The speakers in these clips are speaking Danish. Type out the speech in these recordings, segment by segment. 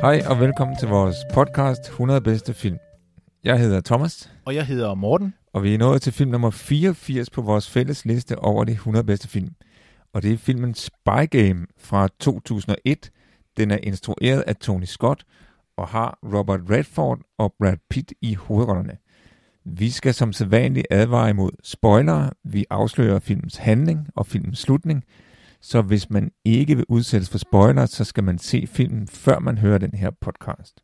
Hej og velkommen til vores podcast 100 bedste film. Jeg hedder Thomas, Og jeg hedder Morten. og vi er nået til film nummer 84 på vores fælles liste over de 100 bedste film. Og det er filmen Spy Game fra 2001. Den er instrueret af Tony Scott og har Robert Redford og Brad Pitt i hovedrollerne. Vi skal som sædvanligt advare imod spoilere. Vi afslører filmens handling og filmens slutning. Så hvis man ikke vil udsættes for spoiler, så skal man se filmen, før man hører den her podcast.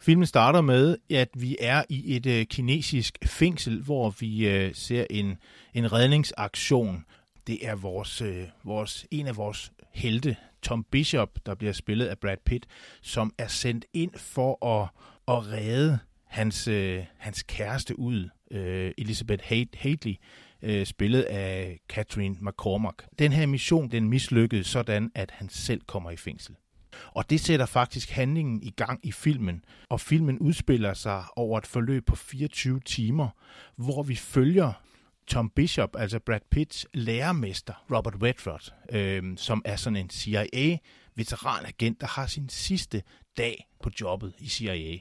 Filmen starter med, at vi er i et øh, kinesisk fængsel, hvor vi øh, ser en, en redningsaktion. Det er vores, øh, vores, en af vores helte, Tom Bishop, der bliver spillet af Brad Pitt, som er sendt ind for at, at redde hans, øh, hans kæreste ud, øh, Elizabeth Hadley, øh, spillet af Catherine McCormack. Den her mission, den mislykkede sådan, at han selv kommer i fængsel. Og det sætter faktisk handlingen i gang i filmen, og filmen udspiller sig over et forløb på 24 timer, hvor vi følger Tom Bishop, altså Brad Pitts lærermester, Robert Redford, øh, som er sådan en CIA-veteranagent, der har sin sidste dag på jobbet i CIA.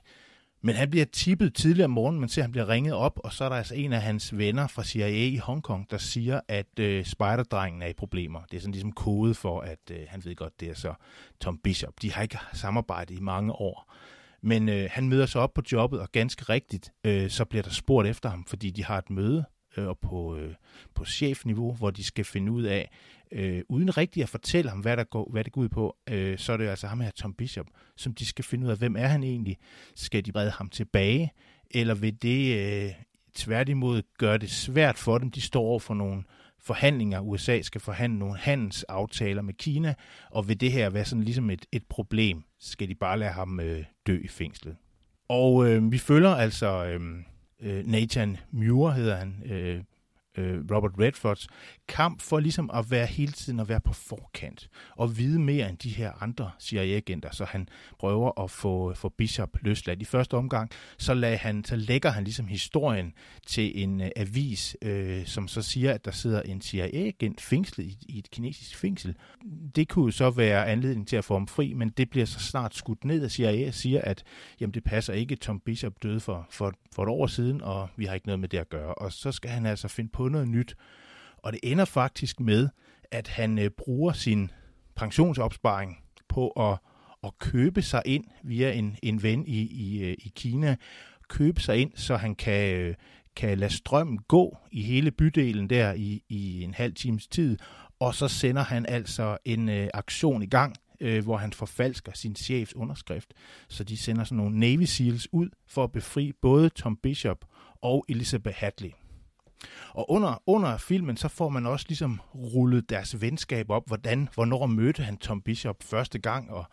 Men han bliver tippet tidligere om morgenen, man ser, at han bliver ringet op, og så er der altså en af hans venner fra CIA i Hongkong, der siger, at øh, spejderdrengen er i problemer. Det er sådan ligesom kode for, at øh, han ved godt, det er så Tom Bishop. De har ikke samarbejdet i mange år. Men øh, han møder sig op på jobbet, og ganske rigtigt, øh, så bliver der spurgt efter ham, fordi de har et møde Øh, og på, øh, på chefniveau, hvor de skal finde ud af, øh, uden rigtigt at fortælle ham, hvad, der går, hvad det går ud på, øh, så er det altså ham her, Tom Bishop, som de skal finde ud af, hvem er han egentlig? Skal de brede ham tilbage? Eller vil det øh, tværtimod gøre det svært for dem? De står over for nogle forhandlinger. USA skal forhandle nogle handelsaftaler med Kina, og vil det her være sådan ligesom et, et problem? Skal de bare lade ham øh, dø i fængslet? Og øh, vi følger altså øh, øh, Nathan Muir, hedder han, øh, øh, Robert Redfords kamp for ligesom at være hele tiden at være på forkant og vide mere end de her andre CIA-agenter, så han prøver at få, få Bishop løsladt. I første omgang, så, lagde han, så lægger han ligesom historien til en øh, avis, øh, som så siger, at der sidder en CIA-agent fængslet i, i et kinesisk fængsel. Det kunne så være anledning til at få ham fri, men det bliver så snart skudt ned af CIA og siger, at jamen, det passer ikke, Tom Bishop døde for, for, for et år siden, og vi har ikke noget med det at gøre. Og så skal han altså finde på noget nyt, og det ender faktisk med, at han øh, bruger sin pensionsopsparing på at, at købe sig ind via en, en ven i, i, øh, i Kina, købe sig ind, så han kan, øh, kan lade strømmen gå i hele bydelen der i, i en halv times tid, og så sender han altså en øh, aktion i gang, øh, hvor han forfalsker sin chefs underskrift. Så de sender sådan nogle Navy Seals ud for at befri både Tom Bishop og Elizabeth Hadley. Og under, under filmen, så får man også ligesom rullet deres venskab op. Hvordan, hvornår mødte han Tom Bishop første gang, og,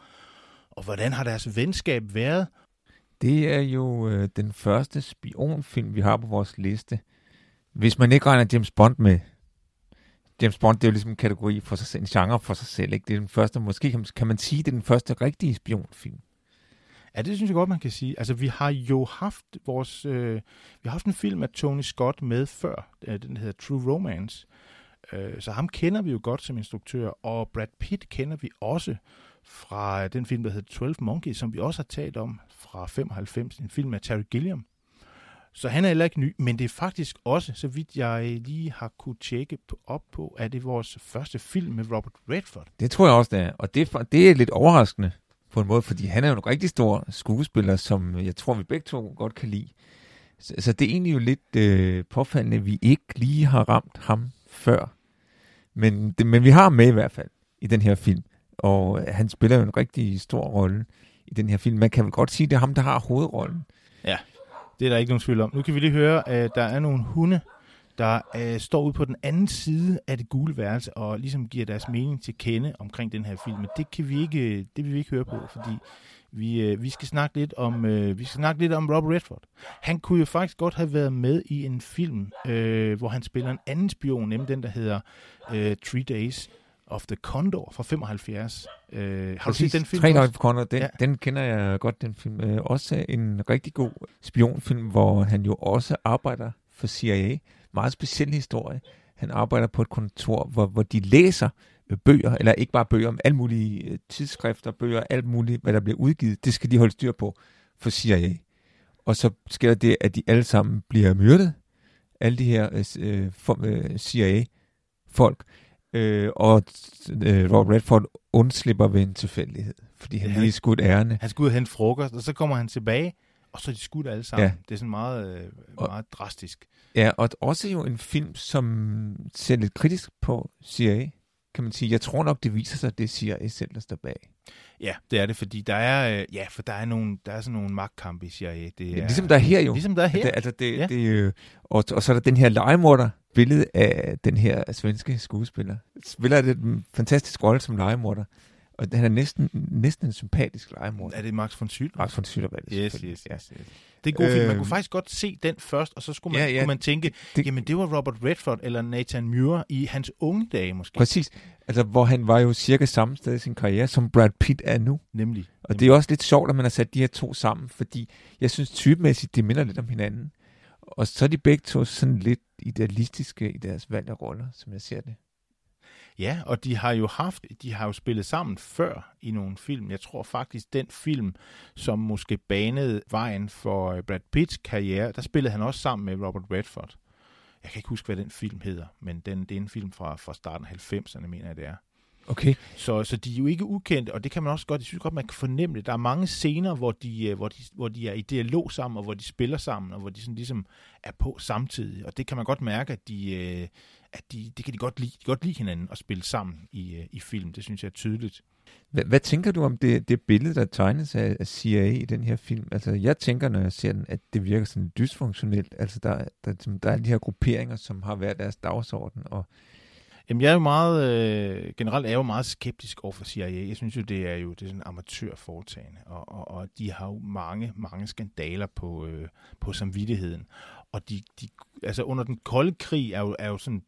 og hvordan har deres venskab været? Det er jo øh, den første spionfilm, vi har på vores liste. Hvis man ikke regner James Bond med. James Bond, det er jo ligesom en kategori for sig selv, en genre for sig selv. Ikke? Det er den første, måske kan man, kan man sige, det er den første rigtige spionfilm. Ja, det synes jeg godt, man kan sige. Altså, vi har jo haft vores, øh, vi har haft en film af Tony Scott med før, øh, den hedder True Romance. Øh, så ham kender vi jo godt som instruktør, og Brad Pitt kender vi også fra den film, der hedder 12 Monkeys, som vi også har talt om fra 95, en film af Terry Gilliam. Så han er heller ikke ny, men det er faktisk også, så vidt jeg lige har kunne tjekke op på, at det er vores første film med Robert Redford. Det tror jeg også, det er. Og det, er- det er lidt overraskende på en måde, fordi han er jo en rigtig stor skuespiller, som jeg tror, vi begge to godt kan lide. Så, så det er egentlig jo lidt øh, påfaldende, at vi ikke lige har ramt ham før. Men, det, men vi har ham med i hvert fald i den her film. Og øh, han spiller jo en rigtig stor rolle i den her film. Man kan vel godt sige, at det er ham, der har hovedrollen. Ja, Det er der ikke nogen tvivl om. Nu kan vi lige høre, at der er nogle hunde, der øh, står ude på den anden side af det gule værelse og ligesom giver deres mening til kende omkring den her film. Men det kan vi ikke, det vil vi ikke høre på, fordi vi, øh, vi skal snakke lidt om øh, vi skal snakke lidt om Robert Redford. Han kunne jo faktisk godt have været med i en film, øh, hvor han spiller en anden spion, nemlig den der hedder øh, Three Days of the Condor fra 75. Øh, har Præcis. du set den film? Tre også? Dage for Condor, den, ja. den kender jeg godt, den film. Øh, også en rigtig god spionfilm, hvor han jo også arbejder for CIA. Meget speciel historie. Han arbejder på et kontor, hvor, hvor de læser øh, bøger, eller ikke bare bøger, men alle mulige øh, tidsskrifter, bøger, alt muligt, hvad der bliver udgivet. Det skal de holde styr på for CIA. Og så sker det, at de alle sammen bliver myrdet. Alle de her øh, øh, CIA-folk. Øh, og øh, Robert Redford undslipper ved en tilfældighed, fordi han Ja. lige skudt ærende. Han skal ud og hente frokost, og så kommer han tilbage, og så er de skudt alle sammen. Ja. Det er sådan meget, øh, Og- meget drastisk. Ja, og også jo en film, som ser lidt kritisk på CIA, kan man sige. Jeg tror nok, det viser sig, at det er CIA selv, der står bag. Ja, det er det, fordi der er, øh, ja, for der er, nogle, der er sådan nogle magtkampe i CIA. Det Ja. er, Ligesom der er her jo. Ligesom der er her. Det, altså det, Ja. ja. det, øh, og, og så er der den her legemorder, billede af den her svenske skuespiller. Spiller det en fantastisk rolle som legemorder. Og han er næsten, næsten en sympatisk legemorder. er det Max von Sydow? Max von Sydow det Yes, yes, ja. yes, yes. Det er en god film. Man kunne faktisk godt se den først, og så skulle man, Ja, ja, kunne man tænke, Det- jamen det var Robert Redford eller Nathan Muir i hans unge dage måske. Præcis. Altså, hvor han var jo cirka samme sted i sin karriere, som Brad Pitt er nu. Nemlig. Og det er også lidt sjovt, at man har sat de her to sammen, fordi jeg synes typemæssigt, de minder lidt om hinanden. Og så er de begge to sådan lidt idealistiske i deres valg af roller, som jeg ser det. Ja, og de har jo haft, de har jo spillet sammen før i nogle film. Jeg tror faktisk, den film, som måske banede vejen for øh, Brad Pitts karriere, der spillede han også sammen med Robert Redford. Jeg kan ikke huske, hvad den film hedder, men den, det er en film fra, fra starten af 90'erne, mener jeg, det er. Okay. Så, så de er jo ikke ukendte, og det kan man også godt, jeg synes godt, man kan fornemme det. Der er mange scener, hvor de, øh, hvor, de, hvor de er i dialog sammen, og hvor de spiller sammen, og hvor de sådan ligesom er på samtidig. Og det kan man godt mærke, at de, øh, at de, det kan de godt lide, de kan godt lide hinanden at spille sammen i, øh, i film. Det synes jeg er tydeligt. Hvad, hvad tænker du om det, det billede, der tegnes af, af CIA i den her film? Altså, jeg tænker, når jeg ser den, at det virker sådan dysfunktionelt. Altså, der, der, der er de her grupperinger, som har været deres dagsorden, og Jamen, jeg er jo meget, øh, generelt er jeg jo meget skeptisk over for CIA. Jeg synes jo, det er jo det er sådan amatørforetagende, og, og, og de har jo mange, mange skandaler på, øh, på samvittigheden. Og de, de, altså under den kolde krig er jo, er jo sådan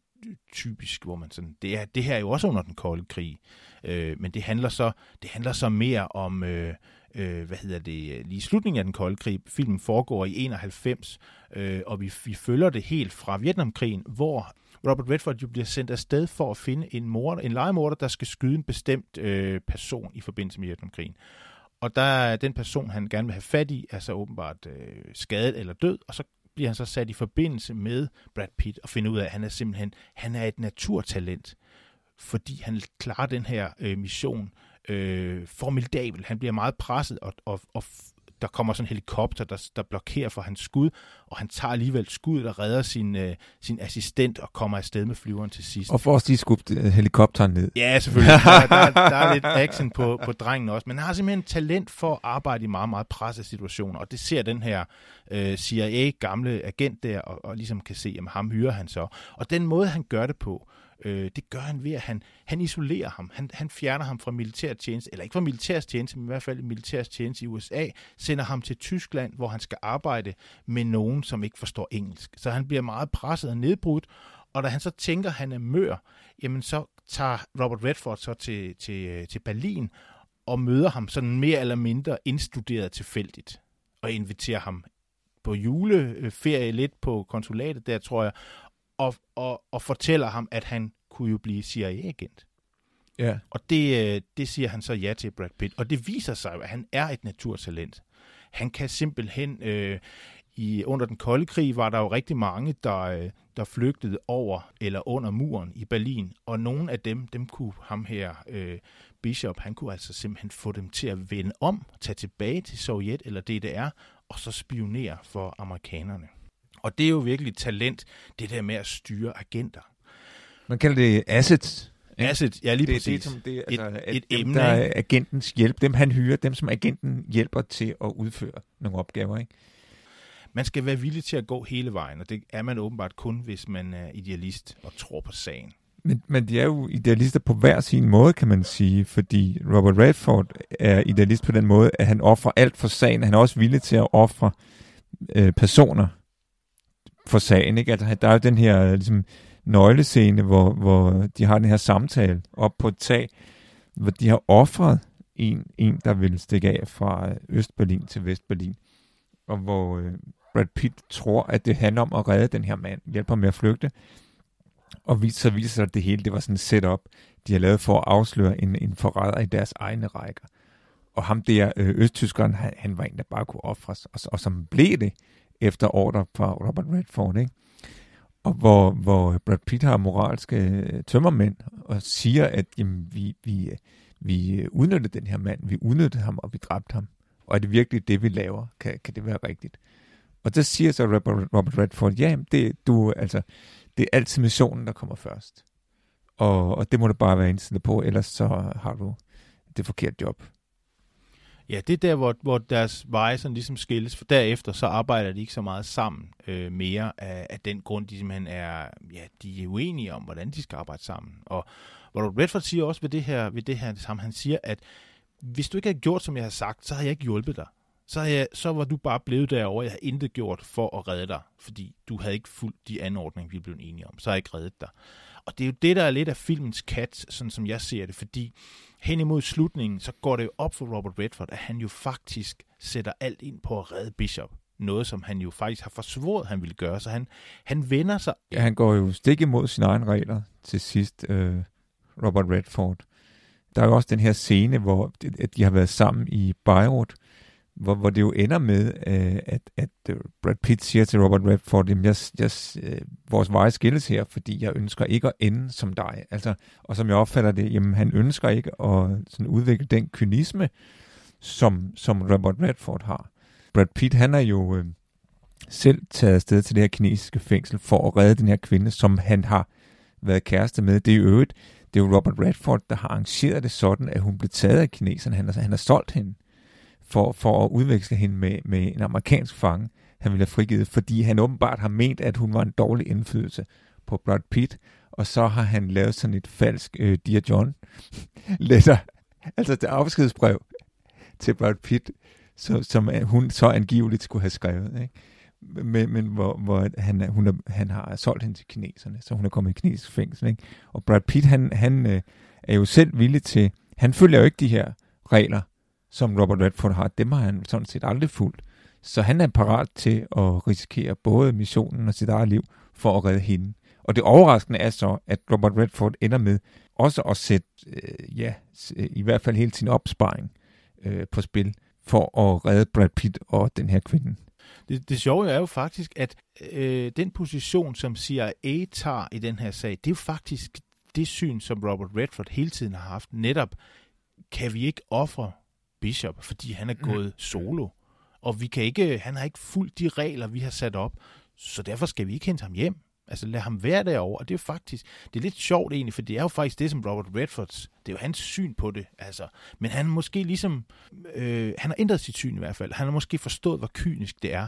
typisk, hvor man sådan, det, er, det her er jo også under den kolde krig, øh, men det handler så, det handler så mere om, øh, øh, hvad hedder det, lige slutningen af den kolde krig. Filmen foregår i 91, øh, og vi, vi følger det helt fra Vietnamkrigen, hvor Robert Redford jo bliver sendt afsted for at finde en, morder, en legemorder, der skal skyde en bestemt øh, person i forbindelse med Vietnamkrigen. Og der er den person, han gerne vil have fat i, er så åbenbart øh, skadet eller død, og så bliver han så sat i forbindelse med Brad Pitt og finder ud af, at han er simpelthen han er et naturtalent, fordi han klarer den her øh, mission øh, formidabel. Han bliver meget presset, og, og, og der kommer sådan en helikopter, der, der blokerer for hans skud, og han tager alligevel skuddet og redder sin, øh, sin assistent og kommer afsted med flyveren til sidst. og får også lige skubt øh, helikopteren ned. Ja, selvfølgelig. Der, der, der er lidt action på, på drengen også. Men han har simpelthen talent for at arbejde i meget, meget pressede situationer. Og det ser den her øh, CIA-gamle agent der, og, og ligesom kan se, at ham hyrer han så. Og den måde, han gør det på, øh, Øh, det gør han ved, at han, han isolerer ham. Han, han fjerner ham fra militærtjeneste, eller ikke fra militærtjeneste, men i hvert fald militærtjeneste i USA, sender ham til Tyskland, hvor han skal arbejde med nogen, som ikke forstår engelsk. Så han bliver meget presset og nedbrudt, og da han så tænker, at han er mør, jamen så tager Robert Redford så til, til, til Berlin og møder ham sådan mere eller mindre indstuderet tilfældigt og inviterer ham på juleferie lidt på konsulatet der, tror jeg, og, og, og fortæller ham, at han kunne jo blive CIA-agent. Ja. Og det, øh, det siger han så ja til Brad Pitt. Og det viser sig jo, at han er et naturtalent. Han kan simpelthen... Øh, i, under den kolde krig var der jo rigtig mange, der, øh, der flygtede over eller under muren i Berlin. Og nogle af dem, dem kunne ham her, øh, Bishop, han kunne altså simpelthen få dem til at vende om, tage tilbage til Sovjet eller DDR, og så spionere for amerikanerne. Og det er jo virkelig et talent, det der med at styre agenter. Man kalder det assets. ikke? Asset, ja lige det, præcis. det, som det, Et- altså, at et dem, emne, der er agentens hjælp, dem han hyrer, dem som agenten hjælper til at udføre nogle opgaver, ikke? man skal være villig til at gå hele vejen, og det er man åbenbart kun, hvis man er idealist og tror på sagen. Men, men de er jo idealister på hver sin måde, kan man sige, fordi Robert Redford er idealist på den måde, at han offrer alt for sagen. Han er også villig til at ofre øh, personer for sagen. Ikke? Altså, der er jo den her ligesom, nøglescene, hvor, hvor de har den her samtale op på et tag, hvor de har offret en, en der vil stikke af fra øh, Østberlin til Vestberlin, og hvor øh, Brad Pitt tror, at det handler om at redde den her mand, hjælpe ham med at flygte, og så viser sig, at det hele det var sådan et setup, de har lavet for at afsløre en, en forræder i deres egne rækker. Og ham der, øh, østtyskeren, han, han var en, der bare kunne ofres, og, og som blev det efter ordre fra Robert Redford, ikke? Og hvor, hvor Brad Pitt har moralske øh, tømmermænd og siger, at jamen, vi, vi, vi udnyttede den her mand, vi udnyttede ham, og vi dræbte ham. Og er det virkelig det, vi laver? Kan, kan det være rigtigt? Og der siger så Robert, Robert Redford, ja, det, du, altså, det er altid missionen, der kommer først. Og, og det må du bare være indstillet på, ellers så har du det forkerte job. Ja, det er der, hvor, hvor deres veje sådan ligesom skilles, for derefter så arbejder de ikke så meget sammen øh, mere af, af den grund, de simpelthen er, ja, de er uenige om, hvordan de skal arbejde sammen. Og Robert Redford siger også ved det her, ved det her sammen, han siger, at hvis du ikke havde gjort, som jeg har sagt, så havde jeg ikke hjulpet dig. Så, jeg, så var du bare blevet derovre. Jeg havde intet gjort for at redde dig, fordi du havde ikke fulgt de anordninger, vi blev enige om. Så har jeg ikke reddet dig. Og det er jo det, der er lidt af filmens kat, sådan som jeg ser det, fordi hen imod slutningen, så går det jo op for Robert Redford, at han jo faktisk sætter alt ind på at redde Bishop. Noget, som han jo faktisk har forsvoret, han ville gøre. Så han, han vender sig... Ja, han går jo stik imod sine egne regler til sidst, øh, Robert Redford. Der er jo også den her scene, hvor de har været sammen i Beirut, hvor, hvor det jo ender med, øh, at, at øh, Brad Pitt siger til Robert Redford, at jeg, jeg, øh, vores veje skilles her, fordi jeg ønsker ikke at ende som dig. Altså, og som jeg opfatter det, jamen, han ønsker ikke at sådan, udvikle den kynisme, som, som Robert Redford har. Brad Pitt, han er jo øh, selv taget afsted til det her kinesiske fængsel for at redde den her kvinde, som han har været kæreste med. Det er jo øvrigt, det er jo Robert Redford, der har arrangeret det sådan, at hun blev taget af kineserne. Han altså, han har solgt hende for, for at udveksle hende med, med en amerikansk fange, han ville have frigivet, fordi han åbenbart har ment, at hun var en dårlig indflydelse på Brad Pitt, og så har han lavet sådan et falsk øh, Dear John letter, altså det afskedsbrev til Brad Pitt, så, som hun så angiveligt skulle have skrevet, ikke? Men, men hvor, hvor han, hun er, han har solgt hende til kineserne, så hun er kommet i kinesisk fængsel. Ikke? Og Brad Pitt, han, han øh, er jo selv villig til, han følger jo ikke de her regler, som Robert Redford har, dem har han sådan set aldrig fulgt. Så han er parat til at risikere både missionen og sit eget liv for at redde hende. Og det overraskende er så, at Robert Redford ender med også at sætte, øh, ja, øh, i hvert fald hele sin opsparing øh, på spil for at redde Brad Pitt og den her kvinde. Det, det sjove er jo faktisk, at øh, den position, som CIA tager i den her sag, det er jo faktisk det syn, som Robert Redford hele tiden har haft. Netop, kan vi ikke ofre Bishop, fordi han er mm. gået solo. Og vi kan ikke, han har ikke fulgt de regler, vi har sat op, så derfor skal vi ikke hente ham hjem. Altså lad ham være derovre. Og det er jo faktisk, det er lidt sjovt egentlig, for det er jo faktisk det, som Robert Redfords, det er jo hans syn på det. Altså. Men han måske ligesom, øh, han har ændret sit syn i hvert fald. Han har måske forstået, hvor kynisk det er.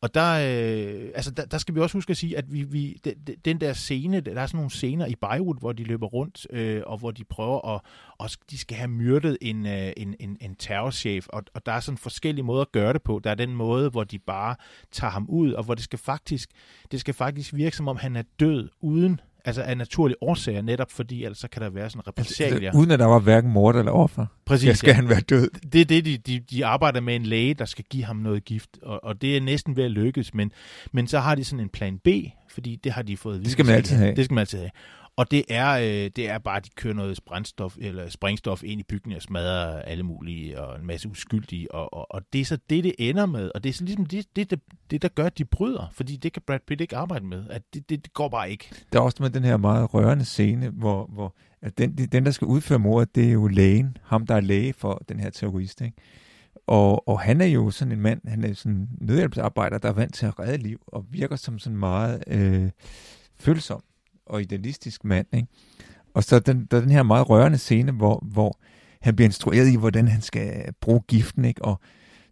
Og der, øh, altså der, der skal vi også huske at sige, at vi, vi, den der scene, der er sådan nogle scener i Beirut, hvor de løber rundt, øh, og hvor de prøver at, og de skal have myrdet en, øh, en, en, en terrorchef, og, og der er sådan forskellige måder at gøre det på. Der er den måde, hvor de bare tager ham ud, og hvor det skal faktisk, det skal faktisk virke som om han er død uden altså af naturlige årsager, netop fordi ellers så kan der være sådan en repressalier. Altså, uden at der var hverken mord eller offer. Præcis. Ja, skal ja. han være død. Det er det, de, de, de arbejder med en læge, der skal give ham noget gift, og, og det er næsten ved at lykkes, men, men så har de sådan en plan B, fordi det har de fået Det skal man altid have. Det skal man altid have. Og det er, øh, det er bare, at de kører noget brændstof, eller sprængstof ind i bygningen og smadrer alle mulige, og en masse uskyldige. Og, og, og det er så det, det ender med. Og det er så ligesom det, det, det, det, der gør, at de bryder. Fordi det kan Brad Pitt ikke arbejde med. At det, det, det går bare ikke. Der er også med den her meget rørende scene, hvor, hvor at den, den, der skal udføre mordet, det er jo lægen. Ham, der er læge for den her terrorist. Ikke? Og, og han er jo sådan en mand, han er sådan en nødhjælpsarbejder, der er vant til at redde liv, og virker som sådan meget øh, følsom og idealistisk mand. Ikke? Og så den, der er den her meget rørende scene, hvor, hvor han bliver instrueret i, hvordan han skal bruge giften. Ikke? Og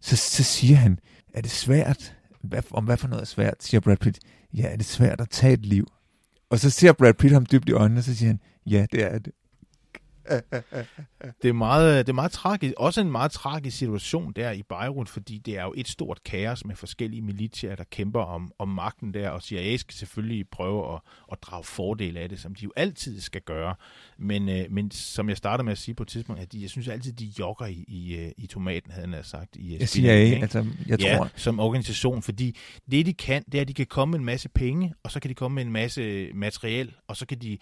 så, så siger han, er det svært hvad, om hvad for noget er svært, siger Brad Pitt. Ja, er det svært at tage et liv? Og så ser Brad Pitt ham dybt i øjnene, og så siger han, ja, det er det. det er meget, det er meget tragisk. Også en meget tragisk situation der i Beirut, fordi det er jo et stort kaos med forskellige militier, der kæmper om, om magten der, og CIA skal selvfølgelig prøve at, at drage fordel af det, som de jo altid skal gøre. Men, øh, men som jeg startede med at sige på et tidspunkt, at de, jeg synes altid, de jogger i, i, øh, i tomaten, havde han sagt. I, jeg CIA, ikke? altså, jeg ja, tror... som organisation, fordi det de kan, det er, at de kan komme med en masse penge, og så kan de komme med en masse materiel, og så kan de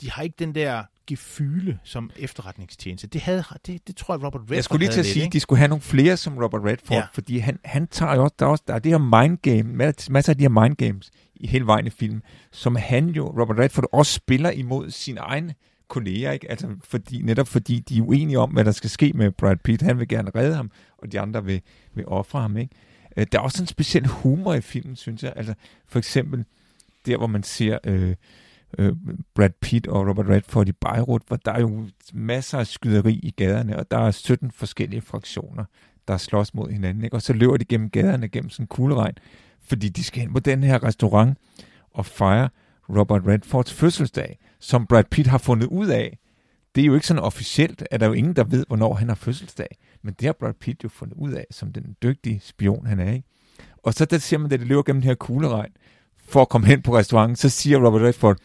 de har ikke den der gefyle som efterretningstjeneste. Det, havde, det, det tror jeg, Robert Redford Jeg skulle lige til at sige, at de skulle have nogle flere som Robert Redford, ja. fordi han, han tager jo også, der er, også, der er det her mind game, masser af de her mind games i hele vejen i filmen, som han jo, Robert Redford, også spiller imod sine egne kolleger, ikke? Altså fordi, netop fordi de er uenige om, hvad der skal ske med Brad Pitt. Han vil gerne redde ham, og de andre vil, vil ofre ham, ikke? Øh, der er også en speciel humor i filmen, synes jeg. Altså for eksempel der, hvor man ser... Øh, øh, Brad Pitt og Robert Redford i Beirut, hvor der er jo masser af skyderi i gaderne, og der er 17 forskellige fraktioner, der slås mod hinanden, ikke? og så løber de gennem gaderne gennem sådan en kugleregn, fordi de skal hen på den her restaurant og fejre Robert Redfords fødselsdag, som Brad Pitt har fundet ud af. Det er jo ikke sådan officielt, at der er jo ingen, der ved, hvornår han har fødselsdag. Men det har Brad Pitt jo fundet ud af, som den dygtige spion, han er. Ikke? Og så der ser man, at det løber gennem den her kugleregn, for at komme hen på restauranten, så siger Robert Redford,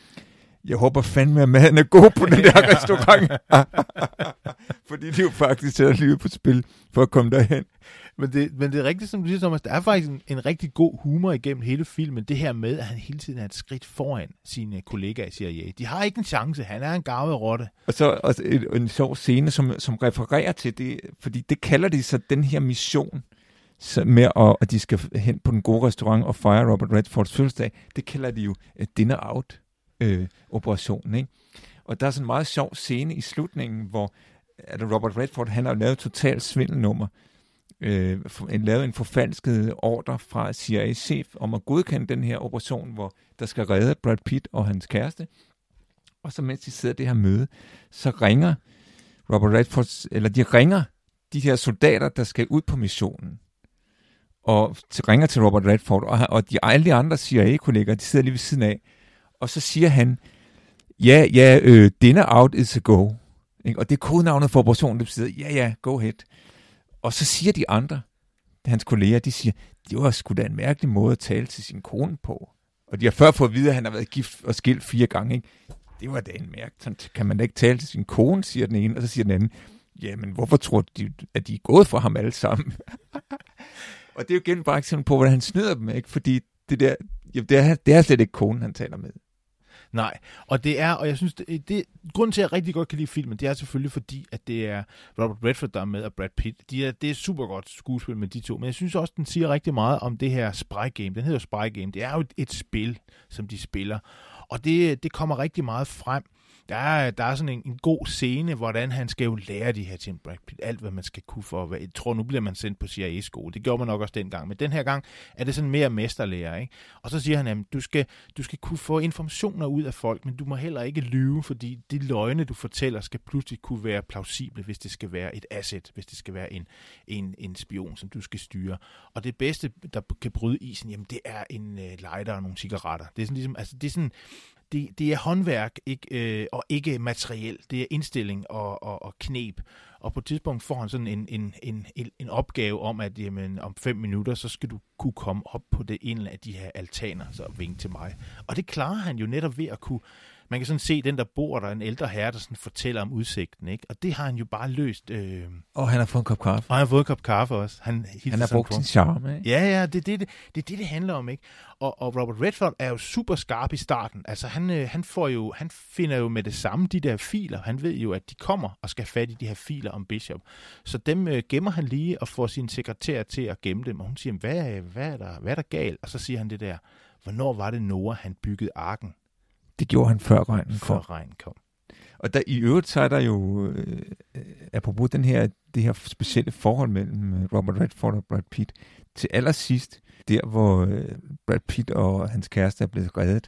jeg håber fandme, at maden er god på den der restaurant. Fordi det er jo faktisk sætter livet på spil for at komme derhen. Men det, men det er rigtigt, som du siger, Thomas. Der er faktisk en, en rigtig god humor igennem hele filmen. Det her med, at han hele tiden er et skridt foran sine kollegaer i CIA. De har ikke en chance. Han er en gavet rotte. Og så også en, en sjov scene, som, som refererer til det, fordi det kalder de så den her mission så med, at, at de skal hen på den gode restaurant og fejre Robert Redfords fødselsdag. Det kalder de jo øh, uh, dinner-out-operationen. Øh, operationen. Ikke? Og der er sådan en meget sjov scene i slutningen, hvor øh, at Robert Redford han har lavet totalt svindelnummer, øh, lavet en forfalsket ordre fra CIA-chef om at godkende den her operation, hvor der skal redde Brad Pitt og hans kæreste. Og så mens de sidder det her møde, så ringer Robert Redford, eller de ringer de her soldater, der skal ud på missionen, og ringer til Robert Redford, og, og de, alle de andre CIA-kolleger, de sidder lige ved siden af, og så siger han, ja, ja, øh, dinner out is a go. Ikke? Og det er kodenavnet for operationen, det siger, ja, ja, go ahead. Og så siger de andre, hans kolleger, de siger, det var sgu da en mærkelig måde at tale til sin kone på. Og de har før fået at vide, at han har været gift og skilt fire gange. Ikke? Det var da en mærke. Sådan kan man da ikke tale til sin kone, siger den ene. Og så siger den anden, jamen hvorfor tror de, at de er gået for ham alle sammen? og det er jo igen bare eksempel på, hvordan han snyder dem, ikke? Fordi det der, jamen, det, er, det er slet ikke konen, han taler med. Nej, og det er, og jeg synes, det, det grunden til, at jeg rigtig godt kan lide filmen, det er selvfølgelig fordi, at det er Robert Redford, der er med, og Brad Pitt. De er, det er super godt skuespil med de to, men jeg synes også, den siger rigtig meget om det her Spy Game. Den hedder Spy Game. Det er jo et, et spil, som de spiller, og det, det kommer rigtig meget frem der er, der er sådan en, en god scene, hvordan han skal jo lære de her ting, Brad Pitt, alt hvad man skal kunne for at være. Jeg tror, nu bliver man sendt på CIA-skole. Det gjorde man nok også dengang. Men den her gang er det sådan mere mesterlærer. Ikke? Og så siger han, at du skal, du skal kunne få informationer ud af folk, men du må heller ikke lyve, fordi de løgne, du fortæller, skal pludselig kunne være plausible, hvis det skal være et asset, hvis det skal være en, en, en spion, som du skal styre. Og det bedste, der kan bryde isen, jamen det er en øh, lighter og nogle cigaretter. Det er sådan ligesom, altså det er sådan, det, det er håndværk ikke, øh, og ikke materiel. Det er indstilling og, og, og knep. Og på et tidspunkt får han sådan en, en, en, en opgave om, at jamen, om fem minutter, så skal du kunne komme op på det ene af de her altaner, så vink til mig. Og det klarer han jo netop ved at kunne man kan sådan se den, der bor der, en ældre herre, der sådan fortæller om udsigten, ikke? Og det har han jo bare løst. Øh... Og han har fået en kop kaffe. Og han har fået en kop kaffe også. Han, han har brugt sin charme, ikke? Ja, ja, det er det, det, det, det, det handler om, ikke? Og, og Robert Redford er jo super skarp i starten. Altså, han, øh, han, får jo, han finder jo med det samme de der filer. Han ved jo, at de kommer og skal have fat i de her filer om Bishop. Så dem øh, gemmer han lige og får sin sekretær til at gemme dem. Og hun siger, hvad, hvad, er der, hvad er der galt? Og så siger han det der, hvornår var det Noah, han byggede arken? Det gjorde han før regnen kom. Før regnen kom. Og der, i øvrigt så er der jo, øh, apropos den her, det her specielle forhold mellem øh, Robert Redford og Brad Pitt, til allersidst, der hvor øh, Brad Pitt og hans kæreste er blevet reddet,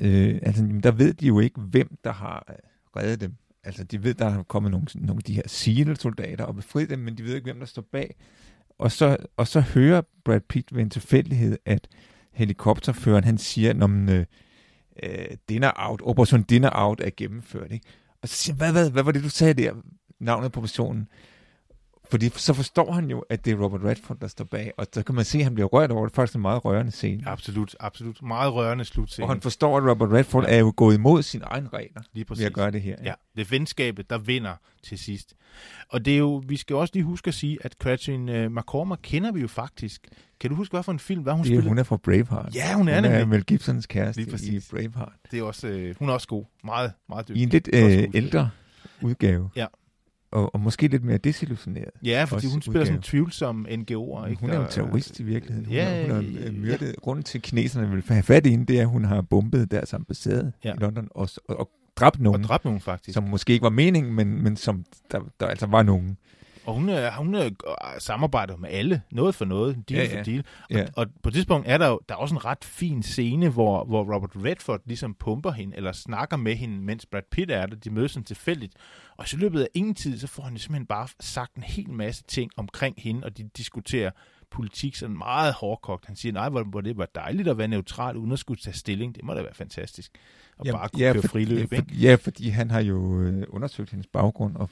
øh, altså, der ved de jo ikke, hvem der har øh, reddet dem. Altså, de ved, der er kommet nogle, nogle af de her SEAL-soldater og befriet dem, men de ved ikke, hvem der står bag. og så, og så hører Brad Pitt ved en tilfældighed, at helikopterføreren, han siger, når man, øh, øh, dinner out, Operation Dinner Out er gennemført, ikke? Og så siger han, hvad, hvad, hvad var det, du sagde der? Navnet på operationen. Fordi så forstår han jo, at det er Robert Redford, der står bag, og så kan man se, at han bliver rørt over det. Faktisk en meget rørende scene. Absolut, absolut. Meget rørende slutscene. Og han forstår, at Robert Redford er jo gået imod sine egne regler Lige præcis. ved at gøre det her. Ja, det er venskabet, der vinder til sidst. Og det er jo, vi skal også lige huske at sige, at Catherine uh, McCormack kender vi jo faktisk. Kan du huske, hvad for en film, hvad hun Det er, spillede? hun er fra Braveheart. Ja, hun er hun er nemlig. Mel Gibsons kæreste i. Braveheart. Det er også, øh, hun er også god. Meget, meget dygtig. I en lidt øh, ældre udgave. Ja. Og, og måske lidt mere desillusioneret. Ja, fordi hun spiller sådan udgave. tvivlsom NGO'er. Ikke? Hun er jo terrorist i virkeligheden. Hun, Ja, har, hun har ja, øh, myrdet. Grunden til, at kineserne vil have fat i hende, det er, at hun har bombet deres ambassade Ja. i London og, og, og dræbt Og nogen, dræbt nogen faktisk. som måske ikke var meningen, men, men som der, der altså var nogen. Og hun, er, hun er, samarbejder med alle. Noget for noget. Deal Ja, for ja. deal. Ja. Og på et tidspunkt er der jo der er også en ret fin scene, hvor, hvor Robert Redford ligesom pumper hende, eller snakker med hende, mens Brad Pitt er der. De mødes sådan tilfældigt. Og så i løbet af ingen tid, så får han simpelthen bare sagt en hel masse ting omkring hende, og de diskuterer politik sådan meget hårdkogt. Han siger, nej, hvor, hvor det var dejligt at være neutral, uden at skulle tage stilling. Det må da være fantastisk. Og bare kunne køre for, friløb, ja, ikke? for, ja, fordi han har jo øh, undersøgt hendes baggrund og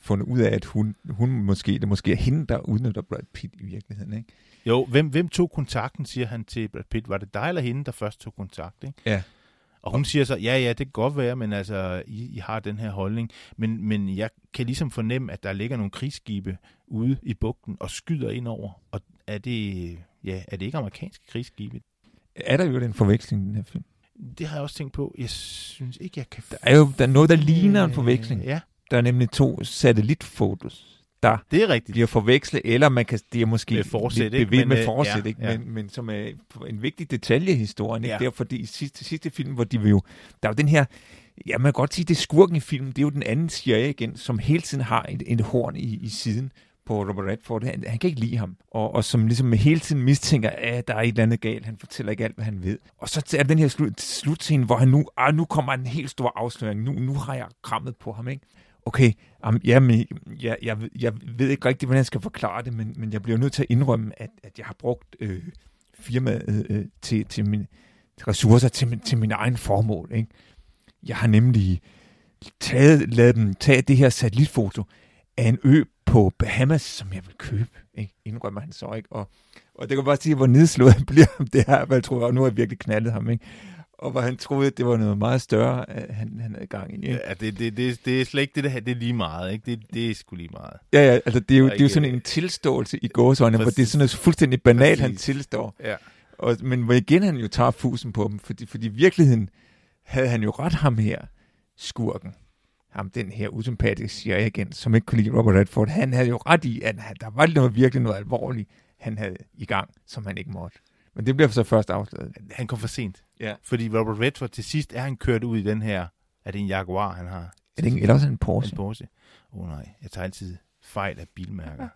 fundet ud af, at hun, hun måske, det måske er hende, der udnytter Brad Pitt i virkeligheden. Ikke? Jo, hvem, hvem tog kontakten, siger han til Brad Pitt. Var det dig eller hende, der først tog kontakt? Ikke? Ja. Og hun siger så, ja, ja, det kan godt være, men altså, I, I har den her holdning. Men, men jeg kan ligesom fornemme, at der ligger nogle krigsskibe ude i bugten og skyder ind over. Og er det, ja, er det ikke amerikanske krigsskibe? Er der jo den forveksling i den her film? Det har jeg også tænkt på. Jeg synes ikke, jeg kan... Der er jo der er noget, der ligner en forveksling. Ja, Der er nemlig to satellitfotos, der det er rigtigt. bliver forvekslet, eller man kan, det er måske Med forsæt, lidt Men, med øh, forsæt, ja, ikke? ja. Men, men som er en vigtig detalje i historien. Ikke? Ja. Det er fordi i sidste, sidste film, hvor de vil jo, der er jo den her, ja man kan godt sige, det skurken i filmen, det er jo den anden CIA igen, som hele tiden har et, et horn i, i siden på Robert Redford. Han, han kan ikke lide ham, og, og som ligesom hele tiden mistænker, at der er et eller andet galt. Han fortæller ikke alt, hvad han ved. Og så er den her slut, slutscene, hvor han nu, ah, nu kommer en helt stor afsløring. Nu, nu har jeg krammet på ham, ikke? Okay, um, jamen, jeg, jeg, jeg ved ikke rigtigt, hvordan jeg skal forklare det, men, men jeg bliver nødt til at indrømme, at, at jeg har brugt øh, firmaet øh, øh til, til mine til ressourcer til, min, til min egen formål. Ikke? Jeg har nemlig taget, lavet dem tage det her satellitfoto af en ø på Bahamas, som jeg vil købe. Ikke? Indrømmer han så ikke. Og, og det kan bare sige, hvor nedslået han bliver om det her, hvad jeg tror, og nu har jeg virkelig knaldet ham. Ikke? Og hvor han troede, at det var noget meget større, han, han havde gang i. Ikke? Ja, det, det, det, det er slet ikke det, det er lige meget. Ikke? Det, det er sgu lige meget. Ja, ja, altså det er jo, det er jo sådan en tilståelse i gåsøjne, hvor det er sådan noget fuldstændig banalt, han tilstår. Ja. Og, men hvor igen han jo tager fusen på dem, fordi, fordi i virkeligheden havde han jo ret ham her, skurken. Ham, den her usympatiske CIA-agent, som ikke kunne lide Robert Redford. Han havde jo ret i, at der var noget, virkelig noget alvorligt, han havde i gang, som han ikke måtte. Men det bliver så først afsløret. Han kom for sent. Ja. Fordi Robert Redford til sidst er han kørt ud i den her... Er det en Jaguar, han har? Er det ikke, eller også en En Porsche? Porsche. Åh oh, nej, jeg tager altid fejl af bilmærker.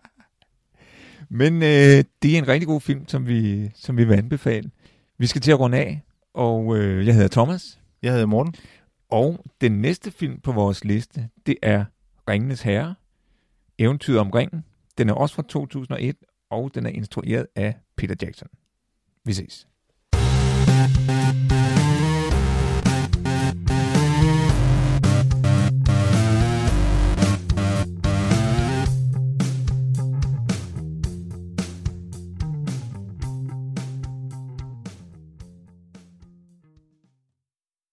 Men øh, det er en rigtig god film, som vi, som vi vil anbefale. Vi skal til at runde af, og øh, jeg hedder Thomas. Jeg hedder Morten. Og den næste film på vores liste, det er Ringenes Herre, Eventyret om ringen. Den er også fra 2001, og den er instrueret af Peter Jackson. Vi ses.